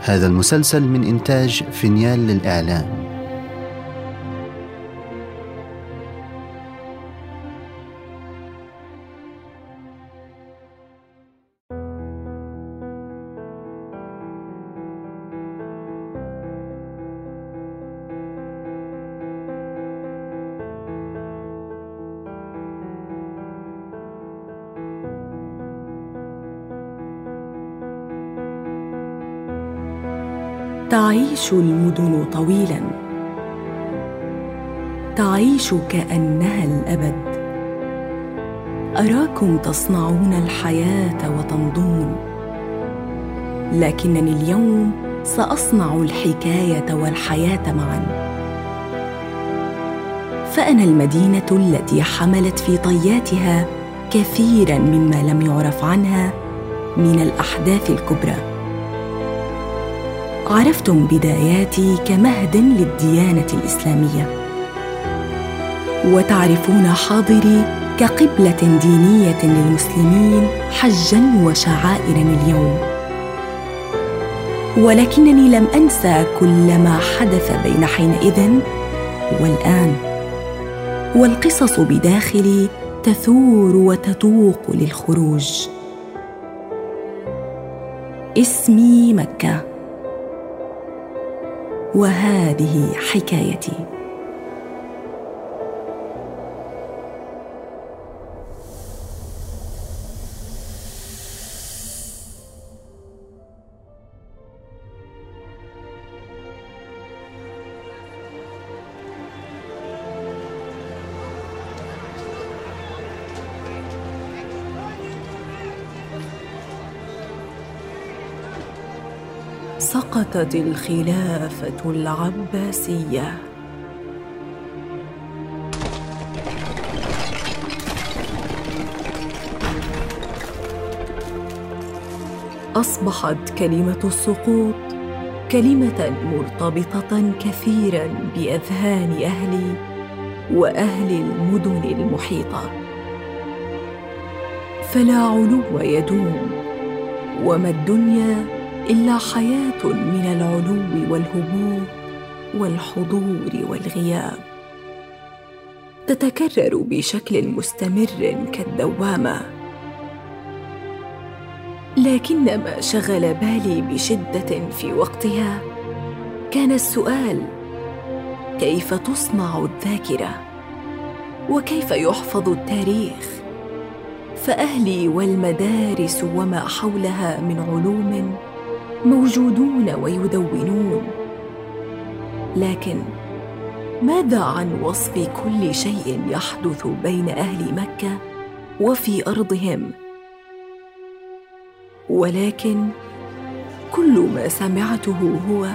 هذا المسلسل من إنتاج فينيال للإعلام. المدن طويلا. تعيش كأنها الأبد. أراكم تصنعون الحياة وتمضون لكنني اليوم سأصنع الحكاية والحياة معا. فأنا المدينة التي حملت في طياتها كثيرا مما لم يعرف عنها من الأحداث الكبرى. عرفتم بداياتي كمهد للديانة الإسلامية. وتعرفون حاضري كقبلة دينية للمسلمين حجا وشعائرا اليوم. ولكنني لم أنسى كل ما حدث بين حينئذ والآن. والقصص بداخلي تثور وتتوق للخروج. اسمي مكة. وهذه حكايتي. سقطت الخلافة العباسية. أصبحت كلمة السقوط كلمة مرتبطة كثيرا بأذهان أهلي وأهل المدن المحيطة. فلا علو يدوم وما الدنيا إلا حياة من العلو والهبوط والحضور والغياب. تتكرر بشكل مستمر كالدوامة. لكن ما شغل بالي بشدة في وقتها كان السؤال كيف تصنع الذاكرة؟ وكيف يحفظ التاريخ؟ فأهلي والمدارس وما حولها من علوم موجودون ويدونون. لكن ماذا عن وصف كل شيء يحدث بين أهل مكة وفي أرضهم؟ ولكن كل ما سمعته هو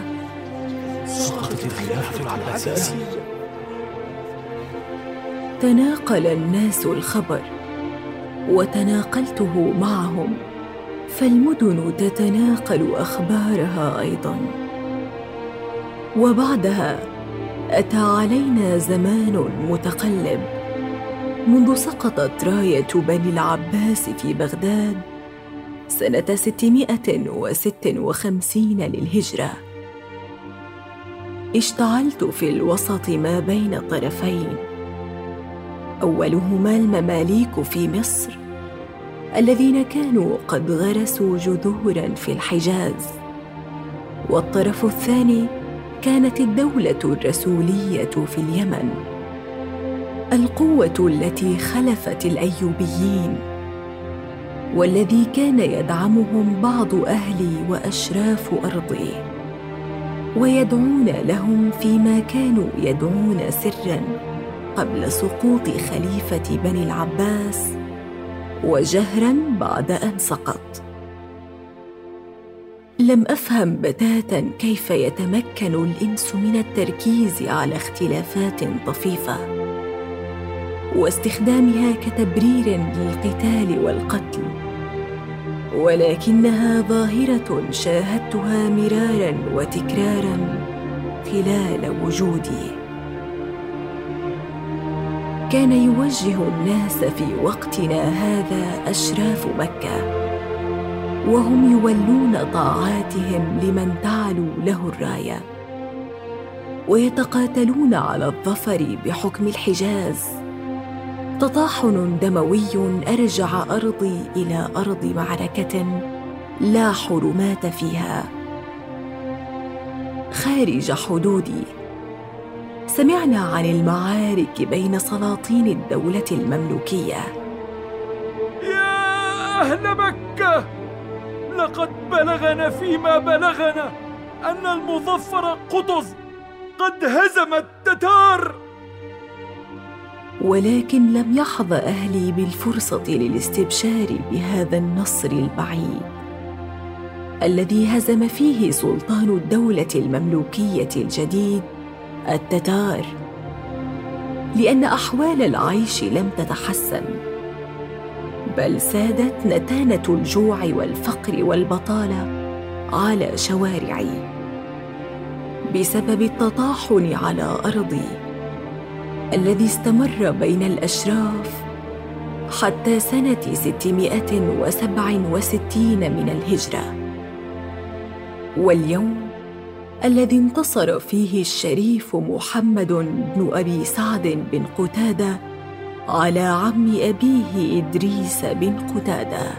سقطت الخلافه العباسية. تناقل الناس الخبر وتناقلته معهم. فالمدن تتناقل أخبارها أيضا. وبعدها أتى علينا زمان متقلب. منذ سقطت راية بني العباس في بغداد سنة ستمائة وست وخمسين للهجرة. اشتعلت في الوسط ما بين طرفين. أولهما المماليك في مصر. الذين كانوا قد غرسوا جذورا في الحجاز. والطرف الثاني كانت الدولة الرسولية في اليمن. القوة التي خلفت الأيوبيين. والذي كان يدعمهم بعض أهلي وأشراف أرضي. ويدعون لهم فيما كانوا يدعون سرا قبل سقوط خليفة بني العباس وجهرا بعد أن سقط. لم أفهم بتاتا كيف يتمكن الإنس من التركيز على اختلافات طفيفة واستخدامها كتبرير للقتال والقتل. ولكنها ظاهرة شاهدتها مرارا وتكرارا خلال وجودي كان يوجه الناس في وقتنا هذا أشراف مكة وهم يولون طاعاتهم لمن تعلو له الراية ويتقاتلون على الظفر بحكم الحجاز. تطاحن دموي أرجع أرضي إلى أرض معركة لا حرمات فيها. خارج حدودي سمعنا عن المعارك بين سلاطين الدولة المملوكية. يا أهل مكة لقد بلغنا فيما بلغنا أن المظفر قطز قد هزم التتار. ولكن لم يحظى أهلي بالفرصة للاستبشار بهذا النصر البعيد الذي هزم فيه سلطان الدولة المملوكية الجديد التتار. لأن أحوال العيش لم تتحسن بل سادت نتانة الجوع والفقر والبطاله على شوارعي بسبب التطاحن على أرضي الذي استمر بين الأشراف حتى سنة ستمائة وسبع وستين من الهجرة. واليوم الذي انتصر فيه الشريف محمد بن أبي سعد بن قتادة على عم أبيه إدريس بن قتادة.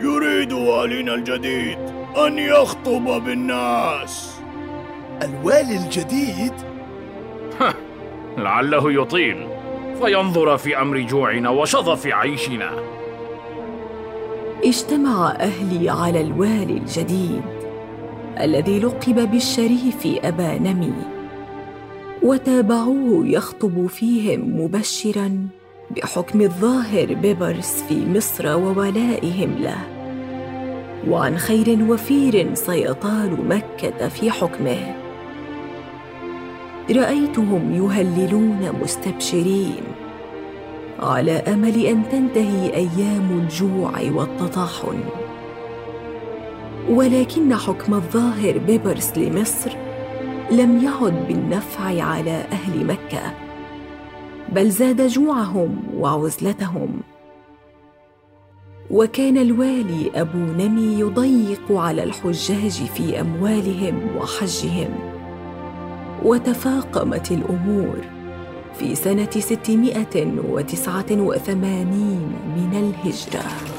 يريد والينا الجديد أن يخطب بالناس. الوالي الجديد؟ لعله يطيل. فينظر في أمر جوعنا وشظف عيشنا. اجتمع أهلي على الوالي الجديد. الذي لقب بالشريف أبا نمي. وتابعوه يخطب فيهم مبشرا بحكم الظاهر بيبرس في مصر وولائهم له. وعن خير وفير سيطال مكة في حكمه. رأيتهم يهللون مستبشرين. على أمل أن تنتهي أيام الجوع والتطاحن ولكن حكم الظاهر بيبرس لمصر لم يعد بالنفع على أهل مكة بل زاد جوعهم وعزلتهم. وكان الوالي أبو نمي يضيق على الحجاج في أموالهم وحجهم. وتفاقمت الأمور في سنة ستمائة وتسعة وثمانين من الهجرة.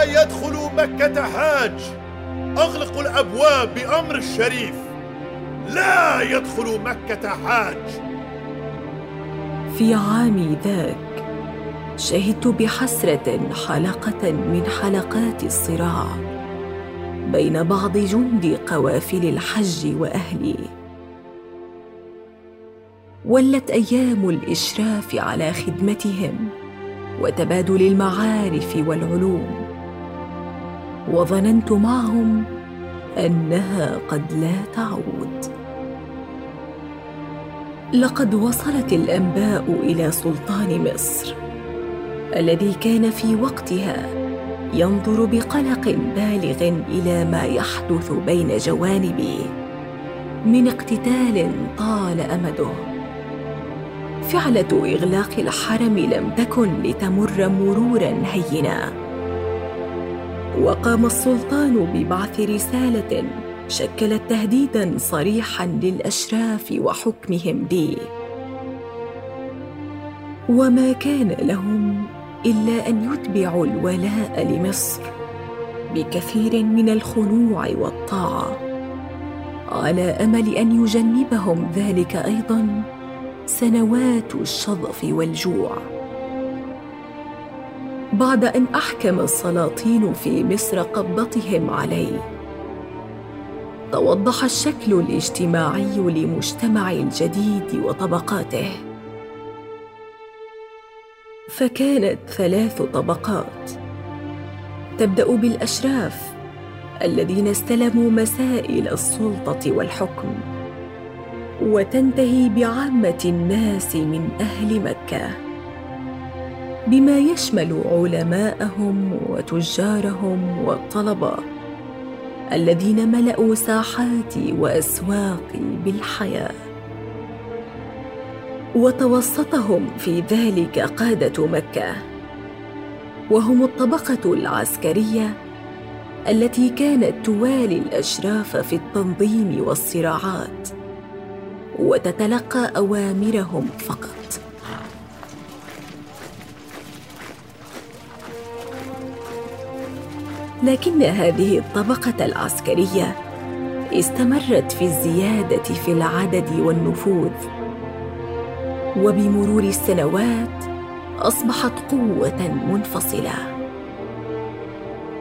لا يدخل مكة حاج. أغلقوا الأبواب بأمر الشريف. لا يدخل مكة حاج. في عامي ذاك شهدت بحسرة حلقة من حلقات الصراع بين بعض جند قوافل الحج وأهلي. ولت أيام الإشراف على خدمتهم وتبادل المعارف والعلوم. وظننت معهم أنها قد لا تعود. لقد وصلت الأنباء إلى سلطان مصر الذي كان في وقتها ينظر بقلق بالغ إلى ما يحدث بين جوانبه من اقتتال طال أمده. فعلة إغلاق الحرم لم تكن لتمر مرورا هينا. وقام السلطان ببعث رسالة شكلت تهديدا صريحا للأشراف وحكمهم به. وما كان لهم إلا أن يتبعوا الولاء لمصر بكثير من الخنوع والطاعة. على أمل أن يجنبهم ذلك أيضا سنوات الشظف والجوع. بعد أن أحكم السلاطين في مصر قبضتهم عليه. توضح الشكل الاجتماعي لمجتمع الجديد وطبقاته. فكانت ثلاث طبقات. تبدأ بالأشراف الذين استلموا مسائل السلطة والحكم وتنتهي بعامة الناس من أهل مكة. بما يشمل علماءهم وتجارهم والطلبة الذين ملأوا ساحاتي وأسواقي بالحياة. وتوسطهم في ذلك قادة مكة. وهم الطبقة العسكرية التي كانت توالي الأشراف في التنظيم والصراعات وتتلقى أوامرهم فقط. لكن هذه الطبقة العسكرية استمرت في الزيادة في العدد والنفوذ. وبمرور السنوات أصبحت قوة منفصلة.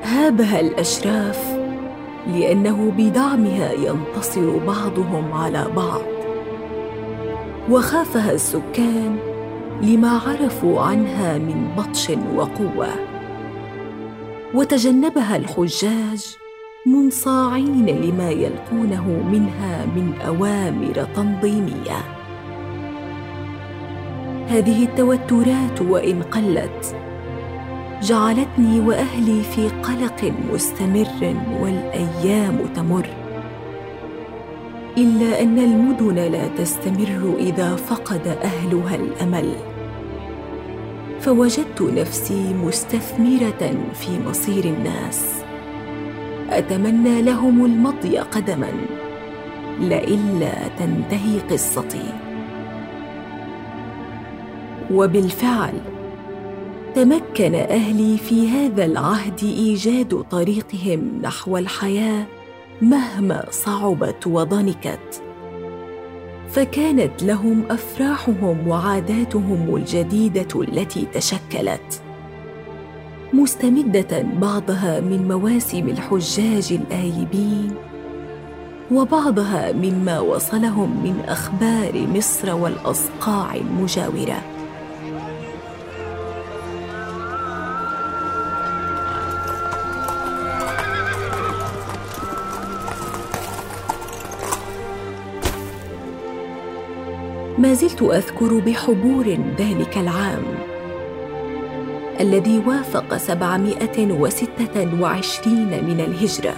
هابها الأشراف لأنه بدعمها ينتصر بعضهم على بعض. وخافها السكان لما عرفوا عنها من بطش وقوة. وتجنبها الحجاج منصاعين لما يلقونه منها من أوامر تنظيمية. هذه التوترات وإن قلت جعلتني وأهلي في قلق مستمر والأيام تمر. إلا أن المدن لا تستمر إذا فقد أهلها الأمل. فوجدت نفسي مستثمرة في مصير الناس. أتمنى لهم المضي قدما لئلا تنتهي قصتي. وبالفعل تمكن أهلي في هذا العهد إيجاد طريقهم نحو الحياة مهما صعبت وضنكت. فكانت لهم أفراحهم وعاداتهم الجديدة التي تشكلت. مستمدة بعضها من مواسم الحجاج الآيبين وبعضها مما وصلهم من أخبار مصر والأصقاع المجاورة. ما زلت أذكر بحبور ذلك العام الذي وافق سبعمائة وستة وعشرين من الهجرة.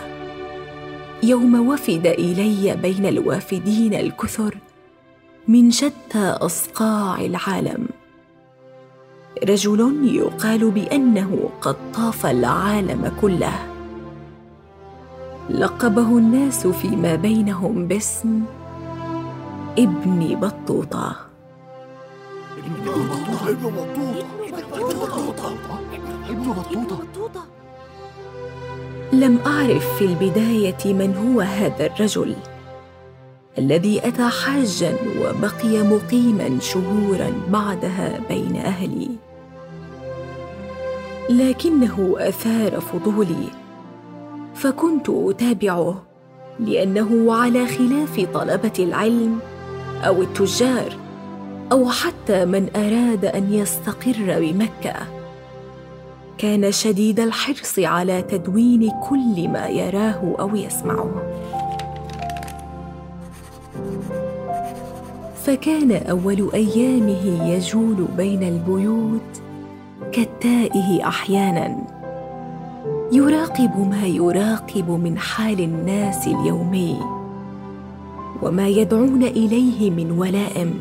يوم وفد إلي بين الوافدين الكثر من شتى أصقاع العالم. رجل يقال بأنه قد طاف العالم كله. لقبه الناس فيما بينهم باسم ابن بطوطة ابن بطوطة. لم أعرف في البداية من هو هذا الرجل الذي أتى حاجا وبقي مقيما شهورا بعدها بين أهلي. لكنه أثار فضولي فكنت أتابعه لأنه على خلاف طلبة العلم أو التجار أو حتى من أراد أن يستقر بمكة. كان شديد الحرص على تدوين كل ما يراه أو يسمعه. فكان أول أيامه يجول بين البيوت كالتائه أحيانا. يراقب ما يراقب من حال الناس اليومي. وما يدعون إليه من ولائم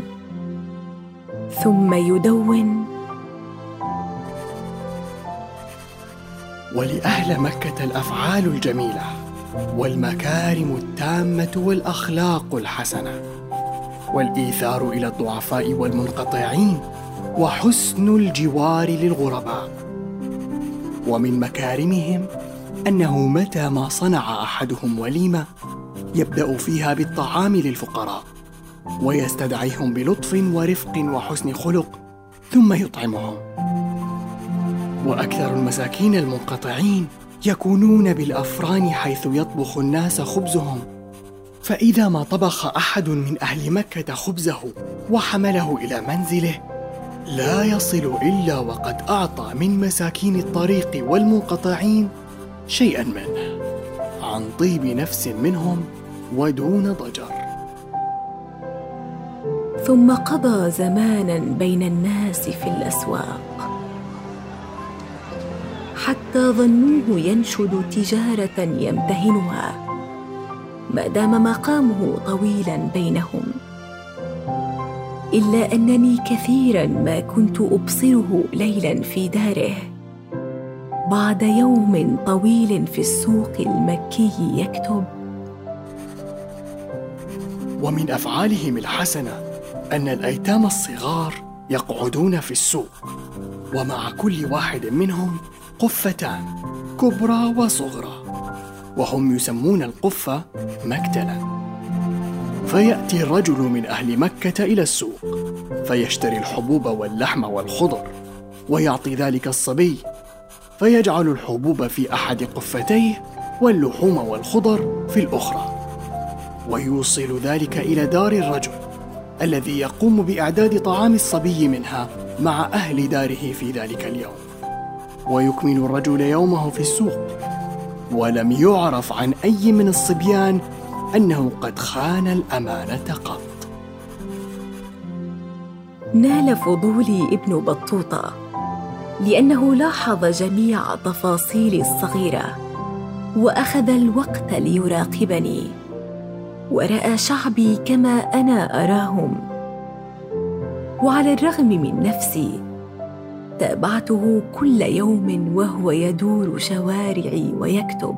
ثم يدون. ولأهل مكة الأفعال الجميلة والمكارم التامة والأخلاق الحسنة والإيثار إلى الضعفاء والمنقطعين وحسن الجوار للغرباء. ومن مكارمهم أنه متى ما صنع أحدهم وليمة يبدأ فيها بالطعام للفقراء ويستدعيهم بلطف ورفق وحسن خلق ثم يطعمهم. وأكثر المساكين المنقطعين يكونون بالأفران حيث يطبخ الناس خبزهم. فإذا ما طبخ أحد من أهل مكة خبزه وحمله إلى منزله لا يصل إلا وقد أعطى من مساكين الطريق والمنقطعين شيئا منه عن طيب نفس منهم ودون ضجر. ثم قضى زمانا بين الناس في الأسواق. حتى ظنوه ينشد تجارة يمتهنها ما دام مقامه طويلا بينهم. إلا أنني كثيرا ما كنت أبصره ليلا في داره. بعد يوم طويل في السوق المكي يكتب ومن أفعالهم الحسنة أن الأيتام الصغار يقعدون في السوق ومع كل واحد منهم قفتان كبرى وصغرى وهم يسمون القفة مكتلا فيأتي الرجل من أهل مكة إلى السوق فيشتري الحبوب واللحم والخضر ويعطي ذلك الصبي فيجعل الحبوب في أحد قفتيه واللحوم والخضر في الأخرى. ويوصل ذلك إلى دار الرجل الذي يقوم بإعداد طعام الصبي منها مع أهل داره في ذلك اليوم. ويكمل الرجل يومه في السوق ولم يعرف عن أي من الصبيان أنه قد خان الأمانة قط. نال فضولي ابن بطوطة لأنه لاحظ جميع تفاصيلي الصغيرة وأخذ الوقت ليراقبني. وراى شعبي كما أنا أراهم. وعلى الرغم من نفسي تابعته كل يوم وهو يدور شوارعي ويكتب.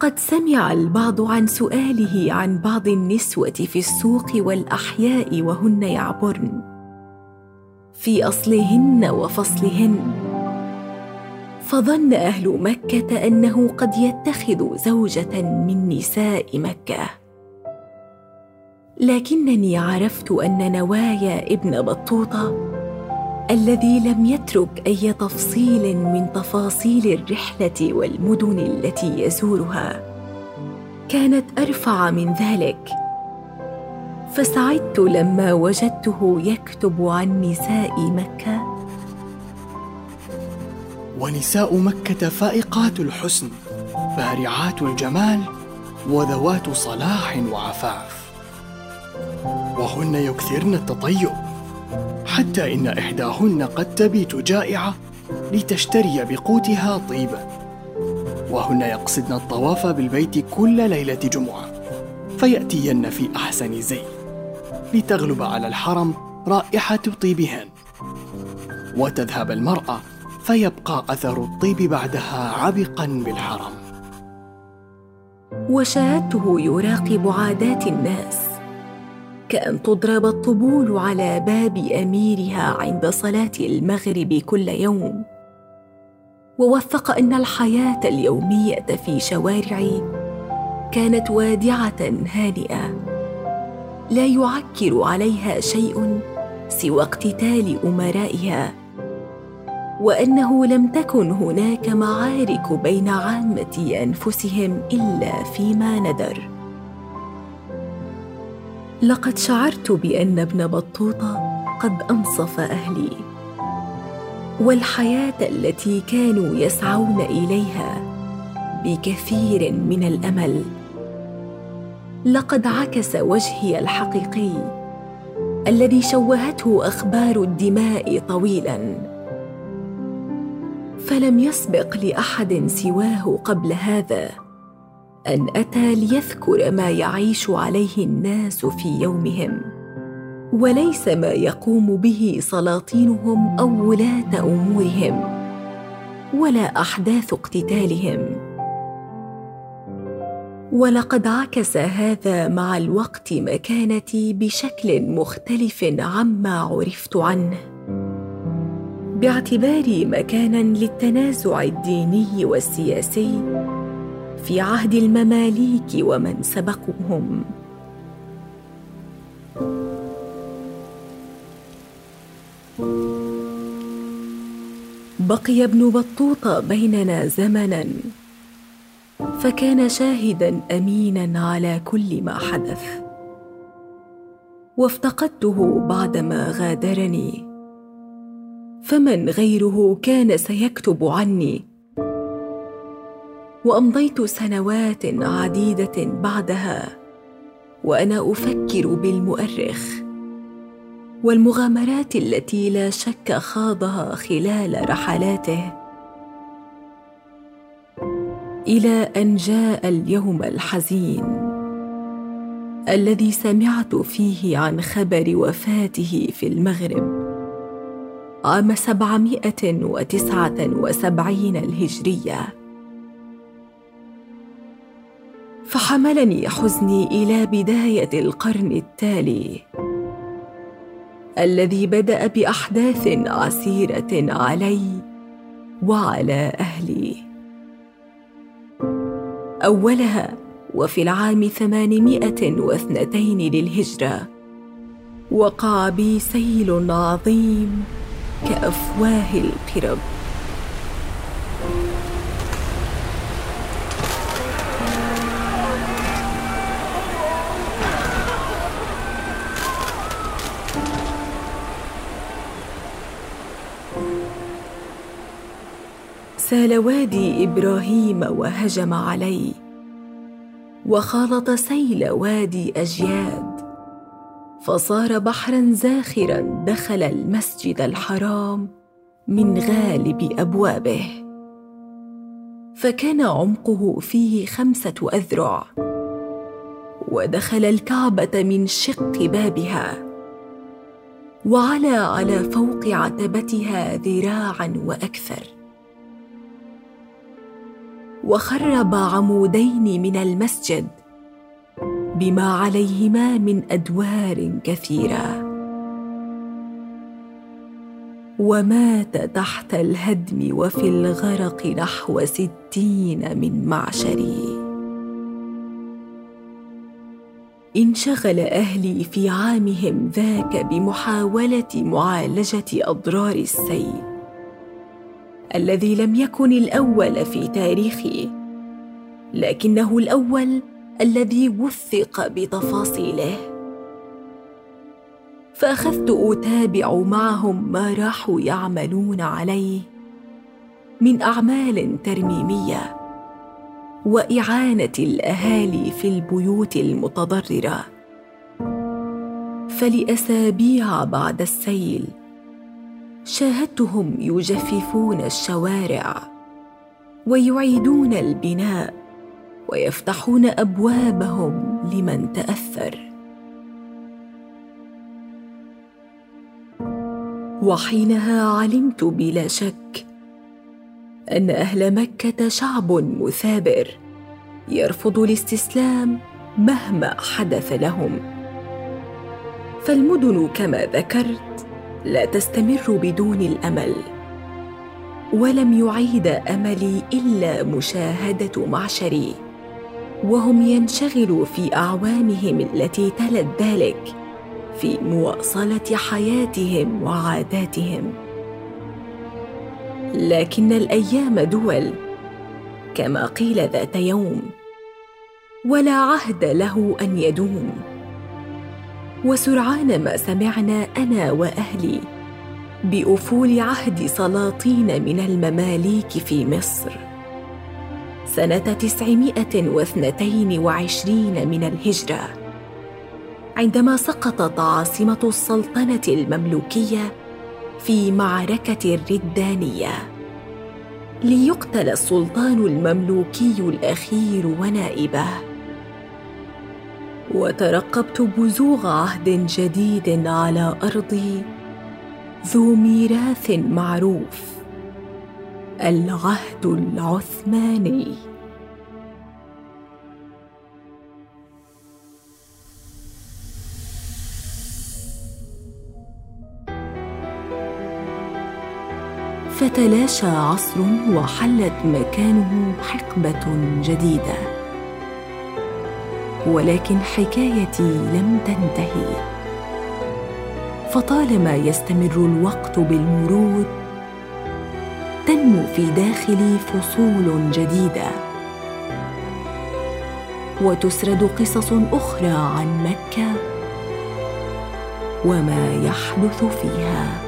قد سمع البعض عن سؤاله عن بعض النسوة في السوق والأحياء وهن يعبرن. في أصلهن وفصلهن. فظن أهل مكة أنه قد يتخذ زوجة من نساء مكة. لكنني عرفت أن نوايا ابن بطوطة الذي لم يترك أي تفصيل من تفاصيل الرحلة والمدن التي يزورها كانت أرفع من ذلك. فسعدت لما وجدته يكتب عن نساء مكة ونساء مكة فائقات الحسن بارعات الجمال وذوات صلاح وعفاف. وهن يكثرن التطيب حتى إن إحداهن قد تبيت جائعة لتشتري بقوتها طيبا. وهن يقصدن الطواف بالبيت كل ليلة جمعة فيأتين في أحسن زي لتغلب على الحرم رائحة طيبهن. وتذهب المرأة فيبقى أثر الطيب بعدها عبقا بالحرم. وشاهدته يراقب عادات الناس كأن تضرب الطبول على باب أميرها عند صلاة المغرب كل يوم. ووثق أن الحياة اليومية في شوارعي كانت وادعة هانئة لا يعكر عليها شيء سوى اقتتال أمرائها. وأنه لم تكن هناك معارك بين عامة أنفسهم إلا فيما ندر لقد شعرت بأن ابن بطوطة قد أنصف أهلي والحياة التي كانوا يسعون إليها بكثير من الأمل. لقد عكس وجهي الحقيقي الذي شوهته أخبار الدماء طويلا. فلم يسبق لأحد سواه قبل هذا. أن أتى ليذكر ما يعيش عليه الناس في يومهم. وليس ما يقوم به سلاطينهم أو ولاة أمورهم. ولا أحداث اقتتالهم. ولقد عكس هذا مع الوقت مكانتي بشكل مختلف عما عرفت عنه. باعتباري مكانا للتنازع الديني والسياسي في عهد المماليك ومن سبقهم بقي ابن بطوطه بيننا زمنا فكان شاهدا أمينا على كل ما حدث. وافتقدته بعدما غادرني. فمن غيره كان سيكتب عني. وأمضيت سنوات عديدة بعدها وأنا أفكر بالمؤرخ. والمغامرات التي لا شك خاضها خلال رحلاته. إلى أن جاء اليوم الحزين الذي سمعت فيه عن خبر وفاته في المغرب. عام سبعمائة وتسعة وسبعين الهجرية. فحملني حزني إلى بداية القرن التالي الذي بدأ بأحداث عسيرة علي وعلى أهلي. أولها وفي العام ثمانمائة واثنتين للهجرة وقع بي سيل عظيم كأفواه القرب. سال وادي إبراهيم وهجم علي وخالط سيل وادي أجياد. فصار بحرا زاخرا دخل المسجد الحرام من غالب أبوابه. فكان عمقه فيه خمسة أذرع. ودخل الكعبة من شق بابها. وعلى على فوق عتبتها ذراعا وأكثر. وخرب عمودين من المسجد. بما عليهما من أدوار كثيرة. ومات تحت الهدم وفي الغرق نحو ستين من معشري. انشغل أهلي في عامهم ذاك بمحاولة معالجة أضرار السيل الذي لم يكن الأول في تاريخي لكنه الأول الذي وثق بتفاصيله. فأخذت أتابع معهم ما راحوا يعملون عليه من أعمال ترميمية وإعانة الأهالي في البيوت المتضررة. فلأسابيع بعد السيل شاهدتهم يجففون الشوارع ويعيدون البناء ويفتحون أبوابهم لمن تأثر. وحينها علمت بلا شك أن أهل مكة شعب مثابر يرفض الاستسلام مهما حدث لهم. فالمدن كما ذكرت لا تستمر بدون الأمل ولم يعيد أملي إلا مشاهدة معشري. وهم ينشغلوا في اعوامهم التي تلت ذلك في مواصلة حياتهم وعاداتهم. لكن الأيام دول كما قيل ذات يوم ولا عهد له أن يدوم. وسرعان ما سمعنا أنا وأهلي بأفول عهد سلاطين من المماليك في مصر. واثنتين وعشرين من الهجرة عندما سقطت عاصمة السلطنة المملوكية في معركة الردانية. ليقتل السلطان المملوكي الأخير ونائبه. وترقبت بزوغ عهد جديد على أرضي ذو ميراث معروف. العهد العثماني. فتلاشى عصر وحلت مكانه حقبة جديدة. ولكن حكايتي لم تنتهي. فطالما يستمر الوقت بالمرور تنمو في داخلي فصول جديدة. وتسرد قصص أخرى عن مكة وما يحدث فيها.